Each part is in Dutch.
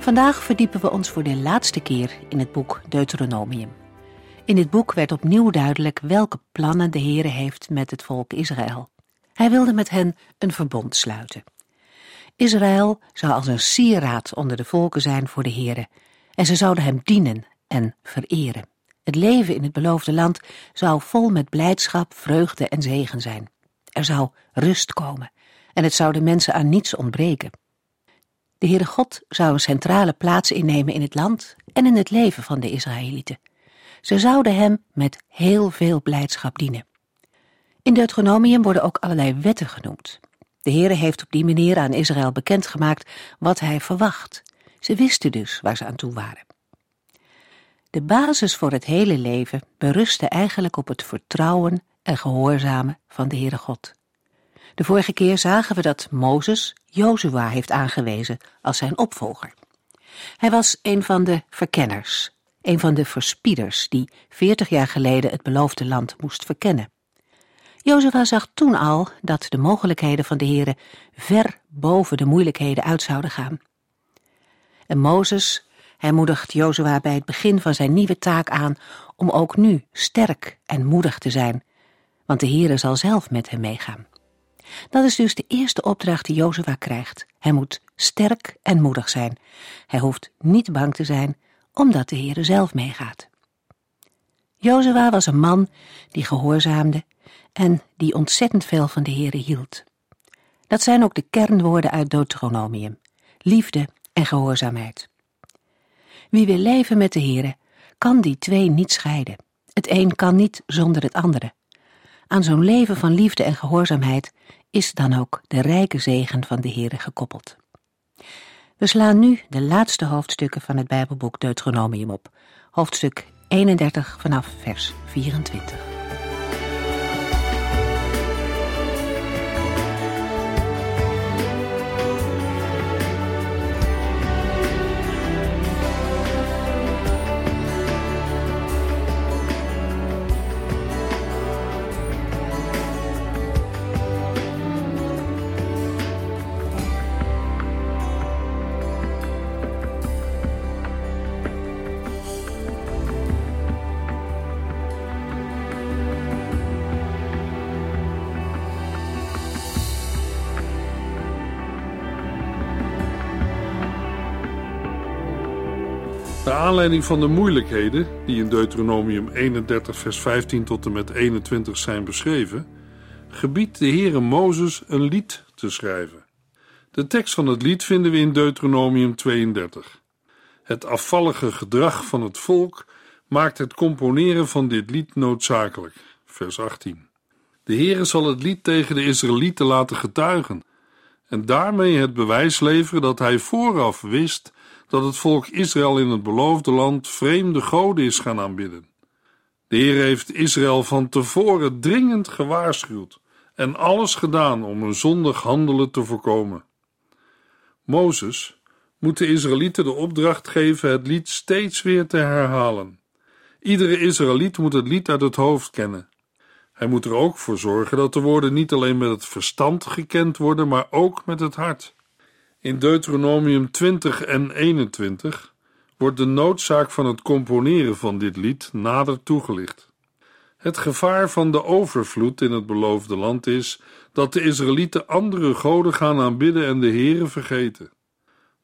Vandaag verdiepen we ons voor de laatste keer in het boek Deuteronomium. In dit boek werd opnieuw duidelijk welke plannen de Heere heeft met het volk Israël. Hij wilde met hen een verbond sluiten. Israël zou als een sieraad onder de volken zijn voor de Heere, en ze zouden hem dienen en vereren. Het leven in het beloofde land zou vol met blijdschap, vreugde en zegen zijn. Er zou rust komen en het zou de mensen aan niets ontbreken. De Heere God zou een centrale plaats innemen in het land en in het leven van de Israëlieten. Ze zouden hem met heel veel blijdschap dienen. In Deuteronomium worden ook allerlei wetten genoemd. De Heere heeft op die manier aan Israël bekendgemaakt wat hij verwacht. Ze wisten dus waar ze aan toe waren. De basis voor het hele leven berustte eigenlijk op het vertrouwen en gehoorzamen van de Heere God. De vorige keer zagen we dat Mozes Jozua heeft aangewezen als zijn opvolger. Hij was een van de verkenners, een van de verspieders die veertig jaar geleden het beloofde land moest verkennen. Jozua zag toen al dat de mogelijkheden van de Heere ver boven de moeilijkheden uit zouden gaan. En Mozes, hij moedigt Jozua bij het begin van zijn nieuwe taak aan om ook nu sterk en moedig te zijn, want de Heere zal zelf met hem meegaan. Dat is dus de eerste opdracht die Jozua krijgt. Hij moet sterk en moedig zijn. Hij hoeft niet bang te zijn, omdat de Heere zelf meegaat. Jozua was een man die gehoorzaamde en die ontzettend veel van de Heere hield. Dat zijn ook de kernwoorden uit Deuteronomium: liefde en gehoorzaamheid. Wie wil leven met de Heere, kan die twee niet scheiden. Het een kan niet zonder het andere. Aan zo'n leven van liefde en gehoorzaamheid is dan ook de rijke zegen van de Heere gekoppeld. We slaan nu de laatste hoofdstukken van het Bijbelboek Deuteronomium op, hoofdstuk 31 vanaf vers 24. Aanleiding van de moeilijkheden die in Deuteronomium 31 vers 15 tot en met 21 zijn beschreven, gebiedt de Heere Mozes een lied te schrijven. De tekst van het lied vinden we in Deuteronomium 32. Het afvallige gedrag van het volk maakt het componeren van dit lied noodzakelijk. Vers 18. De Heere zal het lied tegen de Israëlieten laten getuigen en daarmee het bewijs leveren dat hij vooraf wist dat het volk Israël in het beloofde land vreemde goden is gaan aanbidden. De Heer heeft Israël van tevoren dringend gewaarschuwd en alles gedaan om een zondig handelen te voorkomen. Mozes moet de Israëlieten de opdracht geven het lied steeds weer te herhalen. Iedere Israëliet moet het lied uit het hoofd kennen. Hij moet er ook voor zorgen dat de woorden niet alleen met het verstand gekend worden, maar ook met het hart. In Deuteronomium 20 en 21 wordt de noodzaak van het componeren van dit lied nader toegelicht. Het gevaar van de overvloed in het beloofde land is dat de Israëlieten andere goden gaan aanbidden en de Here vergeten.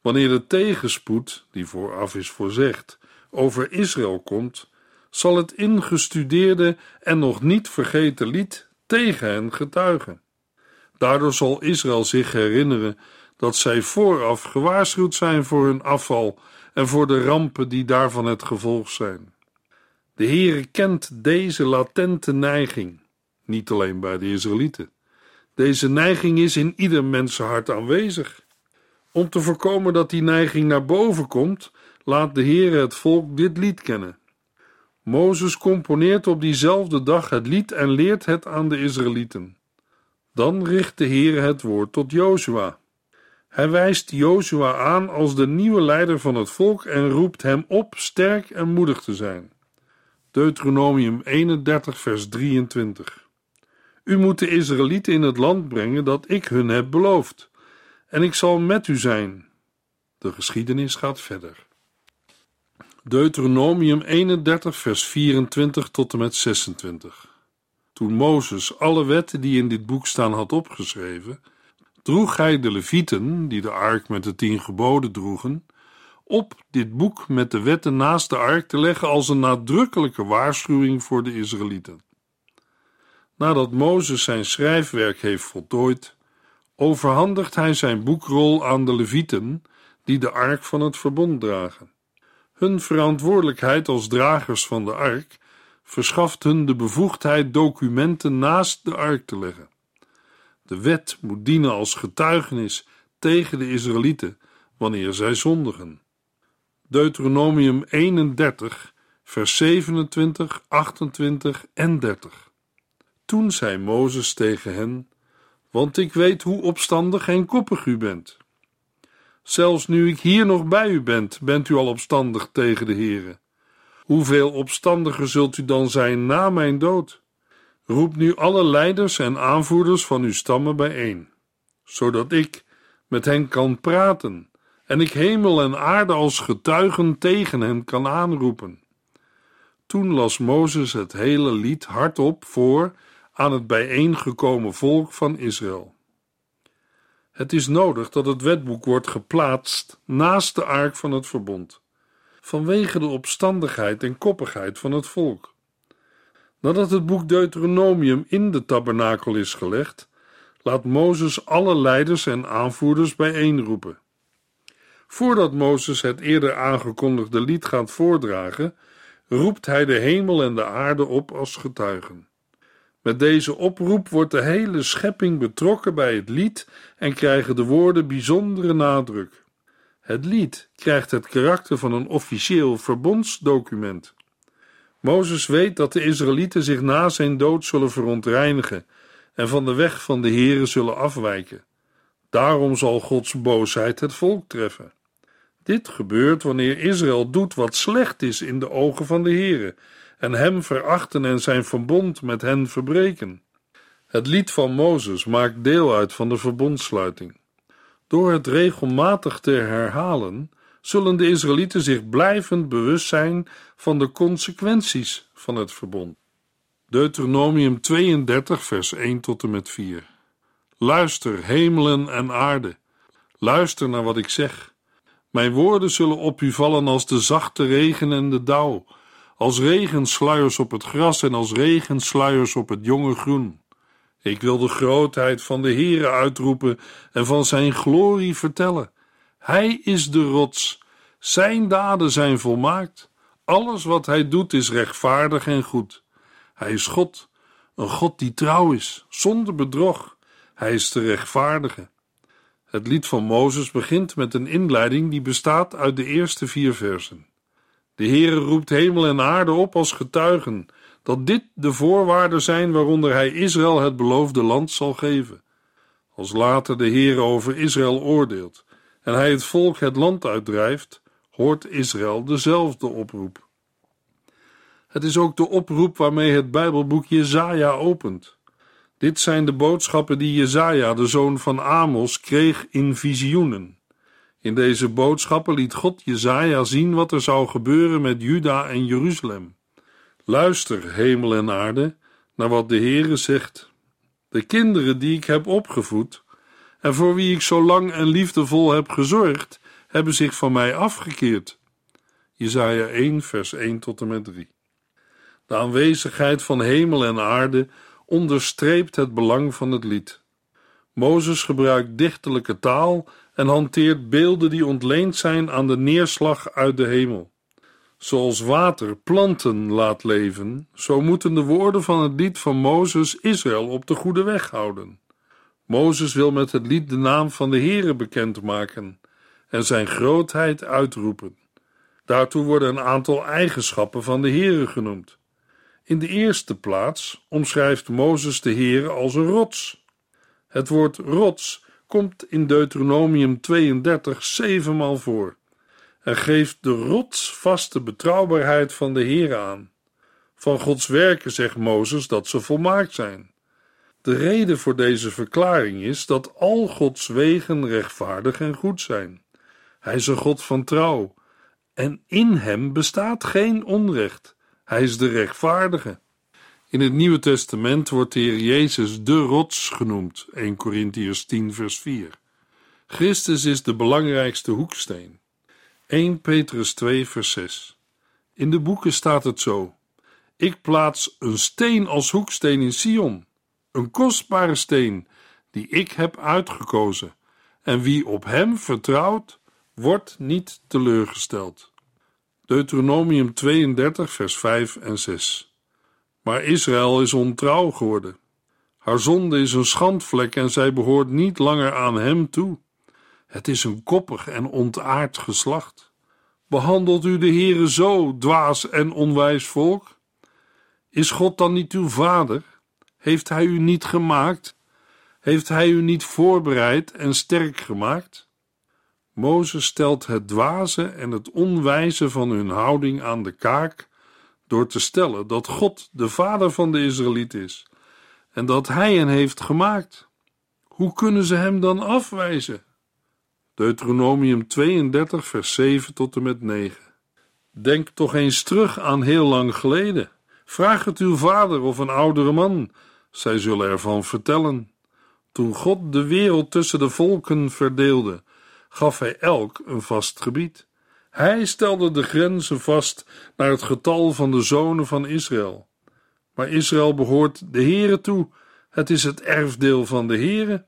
Wanneer de tegenspoed, die vooraf is voorzegd, over Israël komt, zal het ingestudeerde en nog niet vergeten lied tegen hen getuigen. Daardoor zal Israël zich herinneren dat zij vooraf gewaarschuwd zijn voor hun afval en voor de rampen die daarvan het gevolg zijn. De Heere kent deze latente neiging, niet alleen bij de Israëlieten. Deze neiging is in ieder mensenhart aanwezig. Om te voorkomen dat die neiging naar boven komt, laat de Heere het volk dit lied kennen. Mozes componeert op diezelfde dag het lied en leert het aan de Israëlieten. Dan richt de Heere het woord tot Jozua. Hij wijst Jozua aan als de nieuwe leider van het volk en roept hem op sterk en moedig te zijn. Deuteronomium 31, vers 23. U moet de Israëlieten in het land brengen dat ik hun heb beloofd, en ik zal met u zijn. De geschiedenis gaat verder. Deuteronomium 31, vers 24 tot en met 26. Toen Mozes alle wetten die in dit boek staan had opgeschreven, droeg hij de levieten, die de ark met de tien geboden droegen, op dit boek met de wetten naast de ark te leggen als een nadrukkelijke waarschuwing voor de Israëlieten. Nadat Mozes zijn schrijfwerk heeft voltooid, overhandigt hij zijn boekrol aan de levieten, die de ark van het verbond dragen. Hun verantwoordelijkheid als dragers van de ark verschaft hun de bevoegdheid documenten naast de ark te leggen. De wet moet dienen als getuigenis tegen de Israëlieten wanneer zij zondigen. Deuteronomium 31, vers 27, 28 en 30. Toen zei Mozes tegen hen: Want ik weet hoe opstandig en koppig u bent. Zelfs nu ik hier nog bij u ben, bent u al opstandig tegen de Heere. Hoeveel opstandiger zult u dan zijn na mijn dood? Roep nu alle leiders en aanvoerders van uw stammen bijeen, zodat ik met hen kan praten en ik hemel en aarde als getuigen tegen hen kan aanroepen. Toen las Mozes het hele lied hardop voor aan het bijeengekomen volk van Israël. Het is nodig dat het wetboek wordt geplaatst naast de ark van het verbond, vanwege de opstandigheid en koppigheid van het volk. Nadat het boek Deuteronomium in de tabernakel is gelegd, laat Mozes alle leiders en aanvoerders bijeenroepen. Voordat Mozes het eerder aangekondigde lied gaat voordragen, roept hij de hemel en de aarde op als getuigen. Met deze oproep wordt de hele schepping betrokken bij het lied en krijgen de woorden bijzondere nadruk. Het lied krijgt het karakter van een officieel verbondsdocument. Mozes weet dat de Israëlieten zich na zijn dood zullen verontreinigen en van de weg van de Heere zullen afwijken. Daarom zal Gods boosheid het volk treffen. Dit gebeurt wanneer Israël doet wat slecht is in de ogen van de Heere en hem verachten en zijn verbond met hen verbreken. Het lied van Mozes maakt deel uit van de verbondsluiting. Door het regelmatig te herhalen, zullen de Israëlieten zich blijvend bewust zijn van de consequenties van het verbond. Deuteronomium 32, vers 1 tot en met 4. Luister, hemelen en aarde. Luister naar wat ik zeg. Mijn woorden zullen op u vallen als de zachte regen en de dauw, als regensluiers op het gras en als regensluiers op het jonge groen. Ik wil de grootheid van de Heere uitroepen en van zijn glorie vertellen. Hij is de rots, zijn daden zijn volmaakt. Alles wat hij doet is rechtvaardig en goed. Hij is God, een God die trouw is, zonder bedrog. Hij is de rechtvaardige. Het lied van Mozes begint met een inleiding die bestaat uit de eerste vier versen. De Heere roept hemel en aarde op als getuigen dat dit de voorwaarden zijn waaronder hij Israël het beloofde land zal geven. Als later de Heere over Israël oordeelt en hij het volk het land uitdrijft, hoort Israël dezelfde oproep. Het is ook de oproep waarmee het Bijbelboek Jezaja opent. Dit zijn de boodschappen die Jezaja, de zoon van Amos, kreeg in visioenen. In deze boodschappen liet God Jezaja zien wat er zou gebeuren met Juda en Jeruzalem. Luister, hemel en aarde, naar wat de Heere zegt. De kinderen die ik heb opgevoed en voor wie ik zo lang en liefdevol heb gezorgd, hebben zich van mij afgekeerd. Jesaja 1 vers 1 tot en met 3 De aanwezigheid van hemel en aarde onderstreept het belang van het lied. Mozes gebruikt dichterlijke taal en hanteert beelden die ontleend zijn aan de neerslag uit de hemel. Zoals water planten laat leven, zo moeten de woorden van het lied van Mozes Israël op de goede weg houden. Mozes wil met het lied de naam van de Heere bekendmaken en zijn grootheid uitroepen. Daartoe worden een aantal eigenschappen van de Heere genoemd. In de eerste plaats omschrijft Mozes de Heere als een rots. Het woord rots komt in Deuteronomium 32 zevenmaal voor en geeft de rotsvaste betrouwbaarheid van de Heere aan. Van Gods werken zegt Mozes dat ze volmaakt zijn. De reden voor deze verklaring is dat al Gods wegen rechtvaardig en goed zijn. Hij is een God van trouw en in hem bestaat geen onrecht. Hij is de rechtvaardige. In het Nieuwe Testament wordt de Heer Jezus de rots genoemd, 1 Corinthiërs 10 vers 4. Christus is de belangrijkste hoeksteen. 1 Petrus 2 vers 6. In de boeken staat het zo: Ik plaats een steen als hoeksteen in Sion, een kostbare steen die ik heb uitgekozen, en wie op hem vertrouwt, wordt niet teleurgesteld. Deuteronomium 32, vers 5 en 6. Maar Israël is ontrouw geworden. Haar zonde is een schandvlek en zij behoort niet langer aan hem toe. Het is een koppig en ontaard geslacht. Behandelt u de Heere zo, dwaas en onwijs volk? Is God dan niet uw vader? Heeft hij u niet gemaakt? Heeft hij u niet voorbereid en sterk gemaakt? Mozes stelt het dwaze en het onwijze van hun houding aan de kaak door te stellen dat God de vader van de Israëliet is en dat hij hen heeft gemaakt. Hoe kunnen ze hem dan afwijzen? Deuteronomium 32, vers 7 tot en met 9. Denk toch eens terug aan heel lang geleden. Vraag het uw vader of een oudere man, zij zullen ervan vertellen. Toen God de wereld tussen de volken verdeelde, gaf hij elk een vast gebied. Hij stelde de grenzen vast naar het getal van de zonen van Israël. Maar Israël behoort de Here toe. Het is het erfdeel van de Here.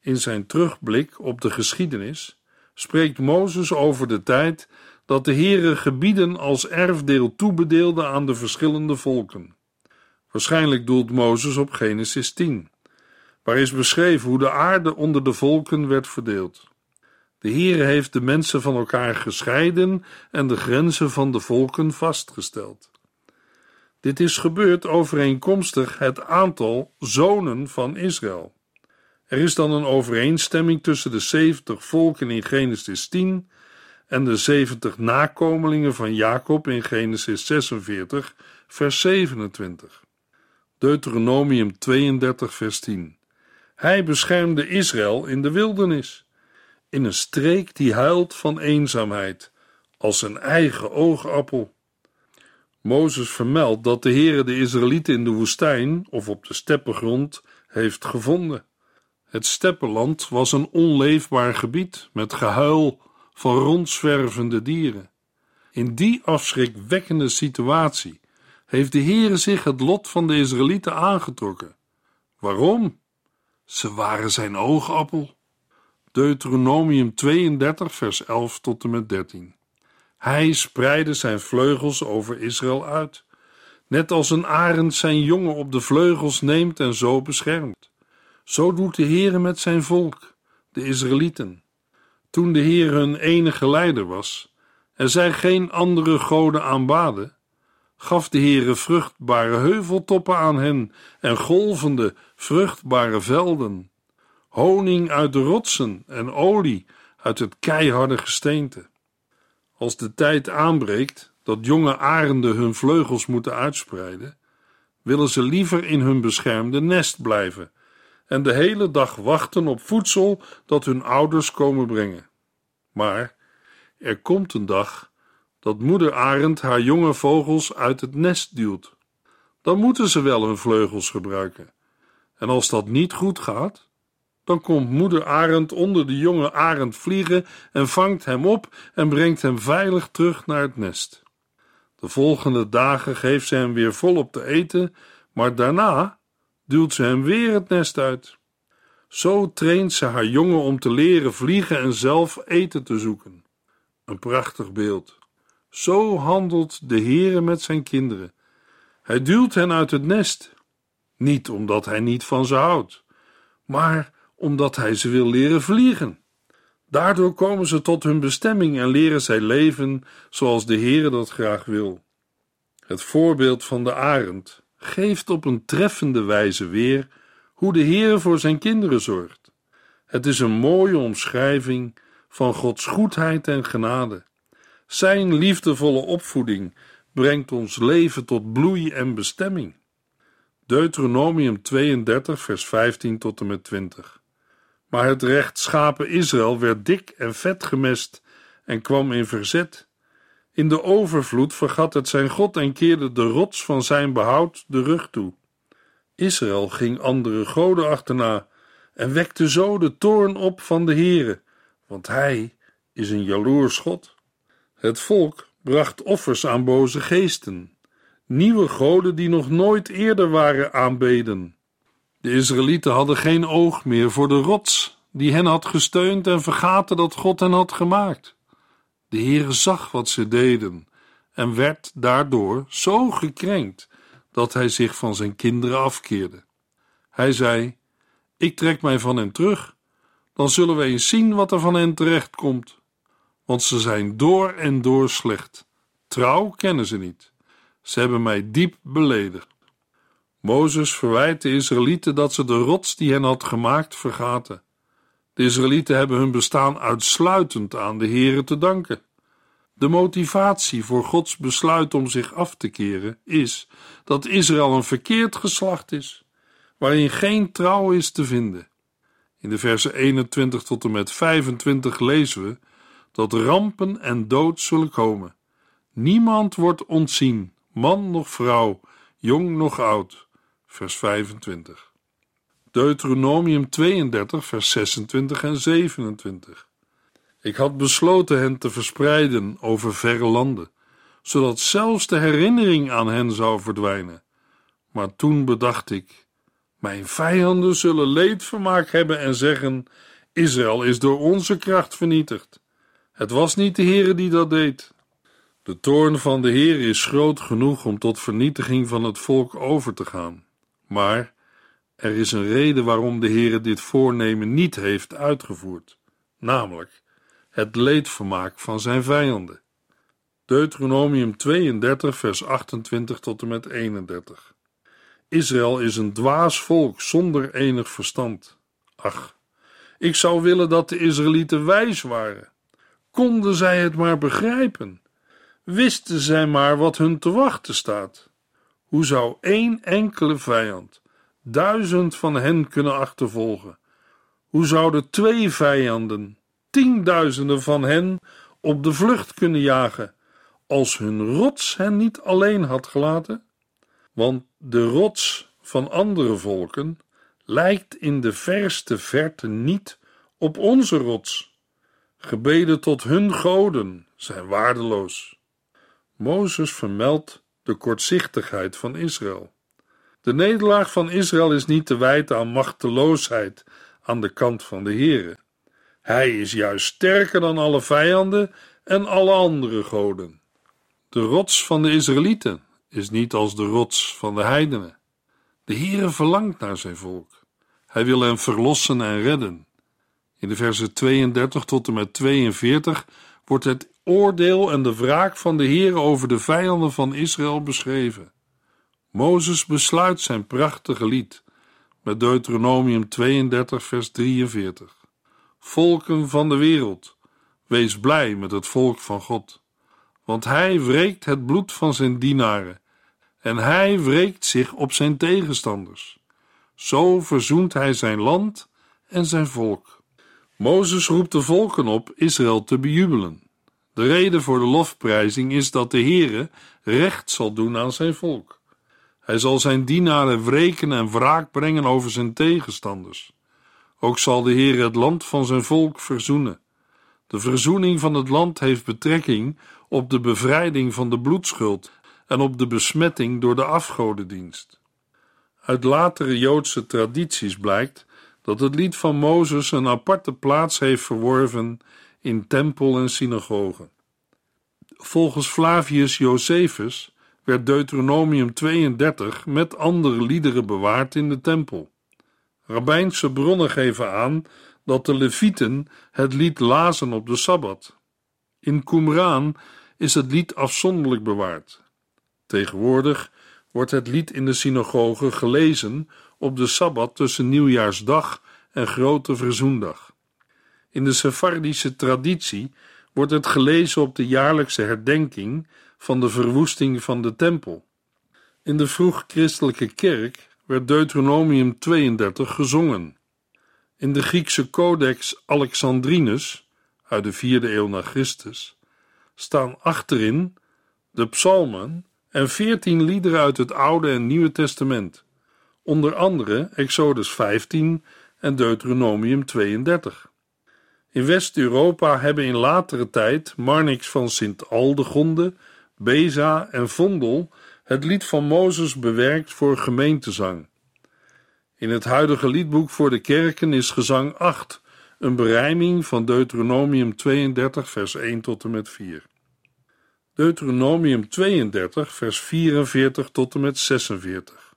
In zijn terugblik op de geschiedenis spreekt Mozes over de tijd dat de Heere gebieden als erfdeel toebedeelde aan de verschillende volken. Waarschijnlijk doelt Mozes op Genesis 10, waar is beschreven hoe de aarde onder de volken werd verdeeld. De Heere heeft de mensen van elkaar gescheiden en de grenzen van de volken vastgesteld. Dit is gebeurd overeenkomstig het aantal zonen van Israël. Er is dan een overeenstemming tussen de 70 volken in Genesis 10 en de 70 nakomelingen van Jacob in Genesis 46, vers 27. Deuteronomium 32, vers 10. Hij beschermde Israël in de wildernis in een streek die huilt van eenzaamheid, als zijn eigen oogappel. Mozes vermeldt dat de Heere de Israëlieten in de woestijn of op de steppengrond heeft gevonden. Het steppenland was een onleefbaar gebied met gehuil van rondzwervende dieren. In die afschrikwekkende situatie heeft de Heere zich het lot van de Israëlieten aangetrokken. Waarom? Ze waren zijn oogappel. Deuteronomium 32, vers 11 tot en met 13. Hij spreidde zijn vleugels over Israël uit, net als een arend zijn jongen op de vleugels neemt en zo beschermt. Zo doet de Heere met zijn volk, de Israëlieten. Toen de Heer hun enige leider was en zij geen andere goden aanbaden, gaf de Heere vruchtbare heuveltoppen aan hen en golvende, vruchtbare velden honing uit de rotsen en olie uit het keiharde gesteente. Als de tijd aanbreekt dat jonge arenden hun vleugels moeten uitspreiden, willen ze liever in hun beschermde nest blijven en de hele dag wachten op voedsel dat hun ouders komen brengen. Maar er komt een dag dat moeder arend haar jonge vogels uit het nest duwt. Dan moeten ze wel hun vleugels gebruiken. En als dat niet goed gaat, dan komt moeder arend onder de jonge arend vliegen en vangt hem op en brengt hem veilig terug naar het nest. De volgende dagen geeft ze hem weer volop te eten, maar daarna duwt ze hem weer het nest uit. Zo traint ze haar jongen om te leren vliegen en zelf eten te zoeken. Een prachtig beeld. Zo handelt de Heere met zijn kinderen. Hij duwt hen uit het nest, niet omdat hij niet van ze houdt, maar omdat hij ze wil leren vliegen. Daardoor komen ze tot hun bestemming en leren zij leven zoals de Heere dat graag wil. Het voorbeeld van de arend geeft op een treffende wijze weer hoe de Heer voor zijn kinderen zorgt. Het is een mooie omschrijving van Gods goedheid en genade. Zijn liefdevolle opvoeding brengt ons leven tot bloei en bestemming. Deuteronomium 32, vers 15 tot en met 20. Maar het rechtschapen Israël werd dik en vet gemest en kwam in verzet. In de overvloed vergat het zijn God en keerde de rots van zijn behoud de rug toe. Israël ging andere goden achterna en wekte zo de toorn op van de Heere, want hij is een jaloers God. Het volk bracht offers aan boze geesten, nieuwe goden die nog nooit eerder waren aanbeden. De Israëlieten hadden geen oog meer voor de rots die hen had gesteund en vergaten dat God hen had gemaakt. De Heere zag wat ze deden en werd daardoor zo gekrenkt dat hij zich van zijn kinderen afkeerde. Hij zei: Ik trek mij van hen terug, dan zullen we eens zien wat er van hen terecht komt. Want ze zijn door en door slecht. Trouw kennen ze niet. Ze hebben mij diep beledigd. Mozes verwijt de Israëlieten dat ze de rots die hen had gemaakt vergaten. De Israëlieten hebben hun bestaan uitsluitend aan de Heere te danken. De motivatie voor Gods besluit om zich af te keren is dat Israël een verkeerd geslacht is, waarin geen trouw is te vinden. In de versen 21 tot en met 25 lezen we dat rampen en dood zullen komen. Niemand wordt ontzien, man noch vrouw, jong noch oud. Vers 25. Deuteronomium 32, vers 26 en 27. Ik had besloten hen te verspreiden over verre landen, zodat zelfs de herinnering aan hen zou verdwijnen. Maar toen bedacht ik: mijn vijanden zullen leedvermaak hebben en zeggen: Israël is door onze kracht vernietigd. Het was niet de Heere die dat deed. De toorn van de Heer is groot genoeg om tot vernietiging van het volk over te gaan. Maar er is een reden waarom de Heere dit voornemen niet heeft uitgevoerd, namelijk het leedvermaak van zijn vijanden. Deuteronomium 32, vers 28 tot en met 31. Israël is een dwaas volk zonder enig verstand. Ach, ik zou willen dat de Israëlieten wijs waren. Konden zij het maar begrijpen? Wisten zij maar wat hun te wachten staat? Hoe zou één enkele vijand duizend van hen kunnen achtervolgen? Hoe zouden twee vijanden tienduizenden van hen op de vlucht kunnen jagen als hun rots hen niet alleen had gelaten? Want de rots van andere volken lijkt in de verste verte niet op onze rots. Gebeden tot hun goden zijn waardeloos. Mozes vermeldt de kortzichtigheid van Israël. De nederlaag van Israël is niet te wijten aan machteloosheid aan de kant van de Here. Hij is juist sterker dan alle vijanden en alle andere goden. De rots van de Israëlieten is niet als de rots van de heidenen. De Heere verlangt naar zijn volk. Hij wil hen verlossen en redden. In de versen 32 tot en met 42 wordt het oordeel en de wraak van de Heer over de vijanden van Israël beschreven. Mozes besluit zijn prachtige lied met Deuteronomium 32, vers 43. Volken van de wereld, wees blij met het volk van God, want hij wreekt het bloed van zijn dienaren en hij wreekt zich op zijn tegenstanders. Zo verzoent hij zijn land en zijn volk. Mozes roept de volken op Israël te bejubelen. De reden voor de lofprijzing is dat de Heere recht zal doen aan zijn volk. Hij zal zijn dienaren wreken en wraak brengen over zijn tegenstanders. Ook zal de Heer het land van zijn volk verzoenen. De verzoening van het land heeft betrekking op de bevrijding van de bloedschuld en op de besmetting door de afgodendienst. Uit latere Joodse tradities blijkt dat het lied van Mozes een aparte plaats heeft verworven in tempel en synagogen. Volgens Flavius Josephus werd Deuteronomium 32 met andere liederen bewaard in de tempel. Rabbijnse bronnen geven aan dat de Levieten het lied lazen op de Sabbat. In Qumran is het lied afzonderlijk bewaard. Tegenwoordig wordt het lied in de synagoge gelezen op de Sabbat tussen Nieuwjaarsdag en Grote Verzoendag. In de Sephardische traditie wordt het gelezen op de jaarlijkse herdenking van de verwoesting van de tempel. In de vroeg-christelijke kerk werd Deuteronomium 32 gezongen. In de Griekse codex Alexandrinus uit de vierde eeuw na Christus staan achterin de psalmen en veertien liederen uit het Oude en Nieuwe Testament, onder andere Exodus 15 en Deuteronomium 32. In West-Europa hebben in latere tijd Marnix van Sint-Aldegonde, Beza en Vondel het lied van Mozes bewerkt voor gemeentezang. In het huidige liedboek voor de kerken is gezang 8 een berijming van Deuteronomium 32, vers 1 tot en met 4. Deuteronomium 32, vers 44 tot en met 46.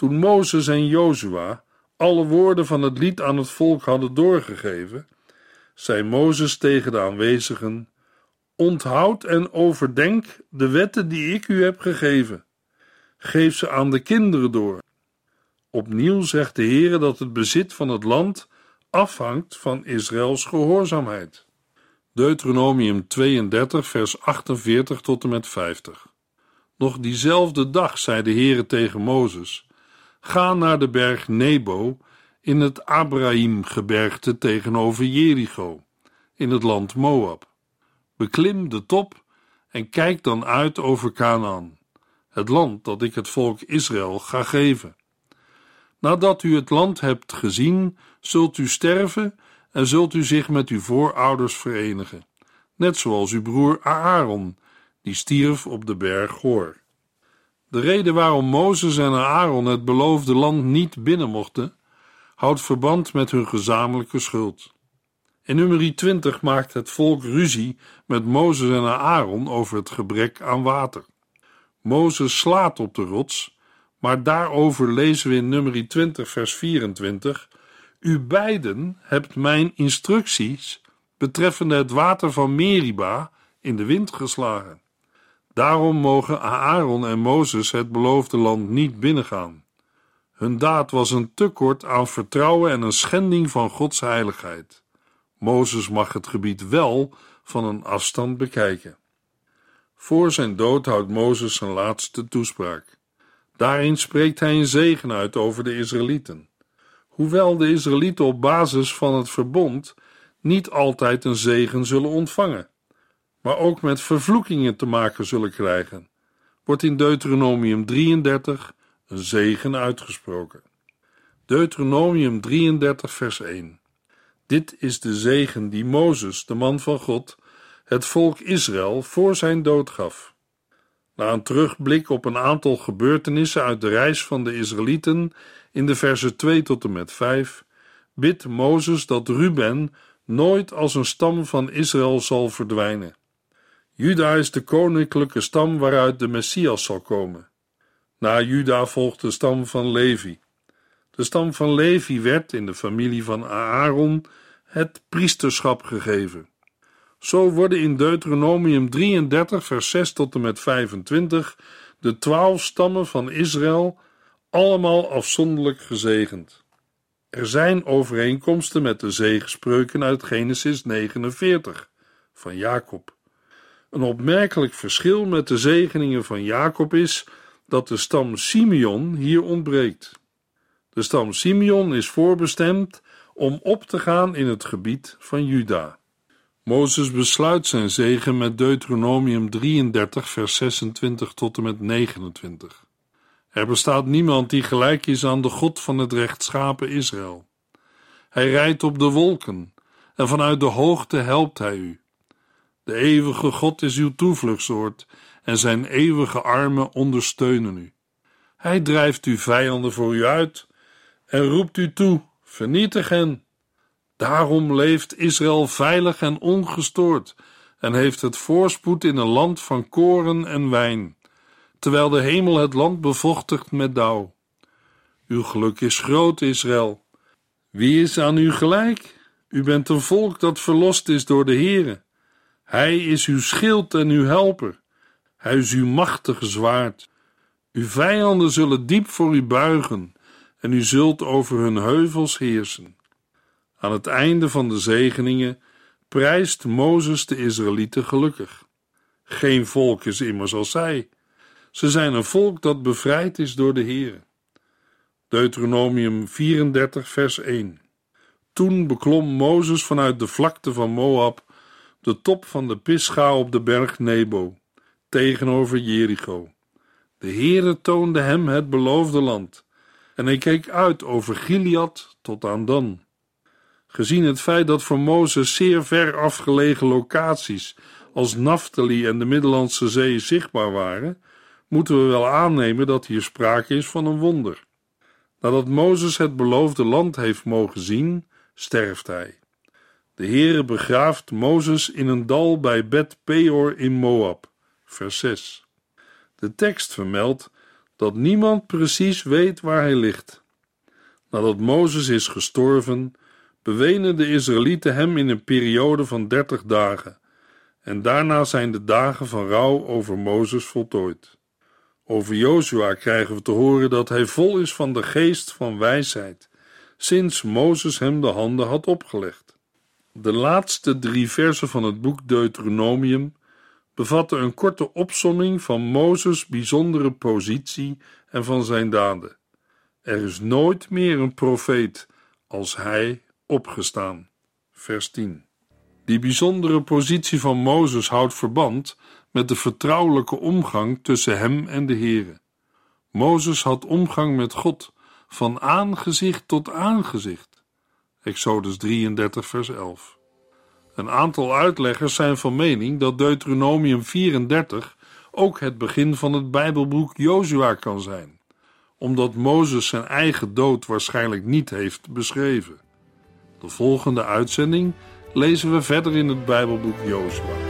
Toen Mozes en Jozua alle woorden van het lied aan het volk hadden doorgegeven, zei Mozes tegen de aanwezigen: Onthoud en overdenk de wetten die ik u heb gegeven. Geef ze aan de kinderen door. Opnieuw zegt de Heer dat het bezit van het land afhangt van Israëls gehoorzaamheid. Deuteronomium 32, vers 48 tot en met 50. Nog diezelfde dag zei de Heere tegen Mozes: Ga naar de berg Nebo in het Abraham-gebergte tegenover Jericho, in het land Moab. Beklim de top en kijk dan uit over Canaan, het land dat ik het volk Israël ga geven. Nadat u het land hebt gezien, zult u sterven en zult u zich met uw voorouders verenigen, net zoals uw broer Aaron, die stierf op de berg Hoor. De reden waarom Mozes en Aaron het beloofde land niet binnen mochten, houdt verband met hun gezamenlijke schuld. In nummer 20 maakt het volk ruzie met Mozes en Aaron over het gebrek aan water. Mozes slaat op de rots, maar daarover lezen we in nummer 20 vers 24 u beiden hebt mijn instructies betreffende het water van Meriba in de wind geslagen. Daarom mogen Aaron en Mozes het beloofde land niet binnengaan. Hun daad was een tekort aan vertrouwen en een schending van Gods heiligheid. Mozes mag het gebied wel van een afstand bekijken. Voor zijn dood houdt Mozes zijn laatste toespraak. Daarin spreekt hij een zegen uit over de Israëlieten hoewel de Israëlieten op basis van het verbond niet altijd een zegen zullen ontvangen, maar ook met vervloekingen te maken zullen krijgen, wordt in Deuteronomium 33 een zegen uitgesproken. Deuteronomium 33, vers 1. Dit is de zegen die Mozes, de man van God, het volk Israël voor zijn dood gaf. Na een terugblik op een aantal gebeurtenissen uit de reis van de Israëlieten in de versen 2 tot en met 5 bidt Mozes dat Ruben nooit als een stam van Israël zal verdwijnen. Juda is de koninklijke stam waaruit de Messias zal komen. Na Juda volgt de stam van Levi. De stam van Levi werd in de familie van Aaron het priesterschap gegeven. Zo worden in Deuteronomium 33, vers 6 tot en met 25 de twaalf stammen van Israël allemaal afzonderlijk gezegend. Er zijn overeenkomsten met de zegenspreuken uit Genesis 49 van Jacob. Een opmerkelijk verschil met de zegeningen van Jacob is dat de stam Simeon hier ontbreekt. De stam Simeon is voorbestemd om op te gaan in het gebied van Juda. Mozes besluit zijn zegen met Deuteronomium 33, vers 26 tot en met 29. Er bestaat niemand die gelijk is aan de God van het rechtschapen Israël. Hij rijdt op de wolken en vanuit de hoogte helpt hij u. De eeuwige God is uw toevluchtsoord en zijn eeuwige armen ondersteunen u. Hij drijft uw vijanden voor u uit en roept u toe: vernietig hen. Daarom leeft Israël veilig en ongestoord en heeft het voorspoed in een land van koren en wijn terwijl de hemel het land bevochtigt met dauw. Uw geluk is groot, Israël. Wie is aan u gelijk? U bent een volk dat verlost is door de Heere. Hij is uw schild en uw helper. Hij is uw machtige zwaard. Uw vijanden zullen diep voor u buigen en u zult over hun heuvels heersen. Aan het einde van de zegeningen prijst Mozes de Israëlieten gelukkig. Geen volk is immers als zij. Ze zijn een volk dat bevrijd is door de Heer. Deuteronomium 34, vers 1. Toen beklom Mozes vanuit de vlakte van Moab de top van de Pisga op de berg Nebo, tegenover Jericho. De Heere toonde hem het beloofde land, en hij keek uit over Gilead tot aan Dan. Gezien het feit dat voor Mozes zeer ver afgelegen locaties als Naftali en de Middellandse Zee zichtbaar waren, moeten we wel aannemen dat hier sprake is van een wonder. Nadat Mozes het beloofde land heeft mogen zien, sterft hij. De Heere begraaft Mozes in een dal bij Bet Peor in Moab. Vers 6. De tekst vermeldt dat niemand precies weet waar hij ligt. Nadat Mozes is gestorven, bewenen de Israëlieten hem in een periode van dertig dagen, en daarna zijn de dagen van rouw over Mozes voltooid. Over Jozua krijgen we te horen dat hij vol is van de geest van wijsheid, sinds Mozes hem de handen had opgelegd. De laatste drie versen van het boek Deuteronomium bevatten een korte opsomming van Mozes' bijzondere positie en van zijn daden. Er is nooit meer een profeet als hij opgestaan. Vers 10. Die bijzondere positie van Mozes houdt verband met de vertrouwelijke omgang tussen hem en de Heere. Mozes had omgang met God van aangezicht tot aangezicht. Exodus 33, vers 11. Een aantal uitleggers zijn van mening dat Deuteronomium 34 ook het begin van het Bijbelboek Jozua kan zijn, omdat Mozes zijn eigen dood waarschijnlijk niet heeft beschreven. De volgende uitzending lezen we verder in het Bijbelboek Jozua.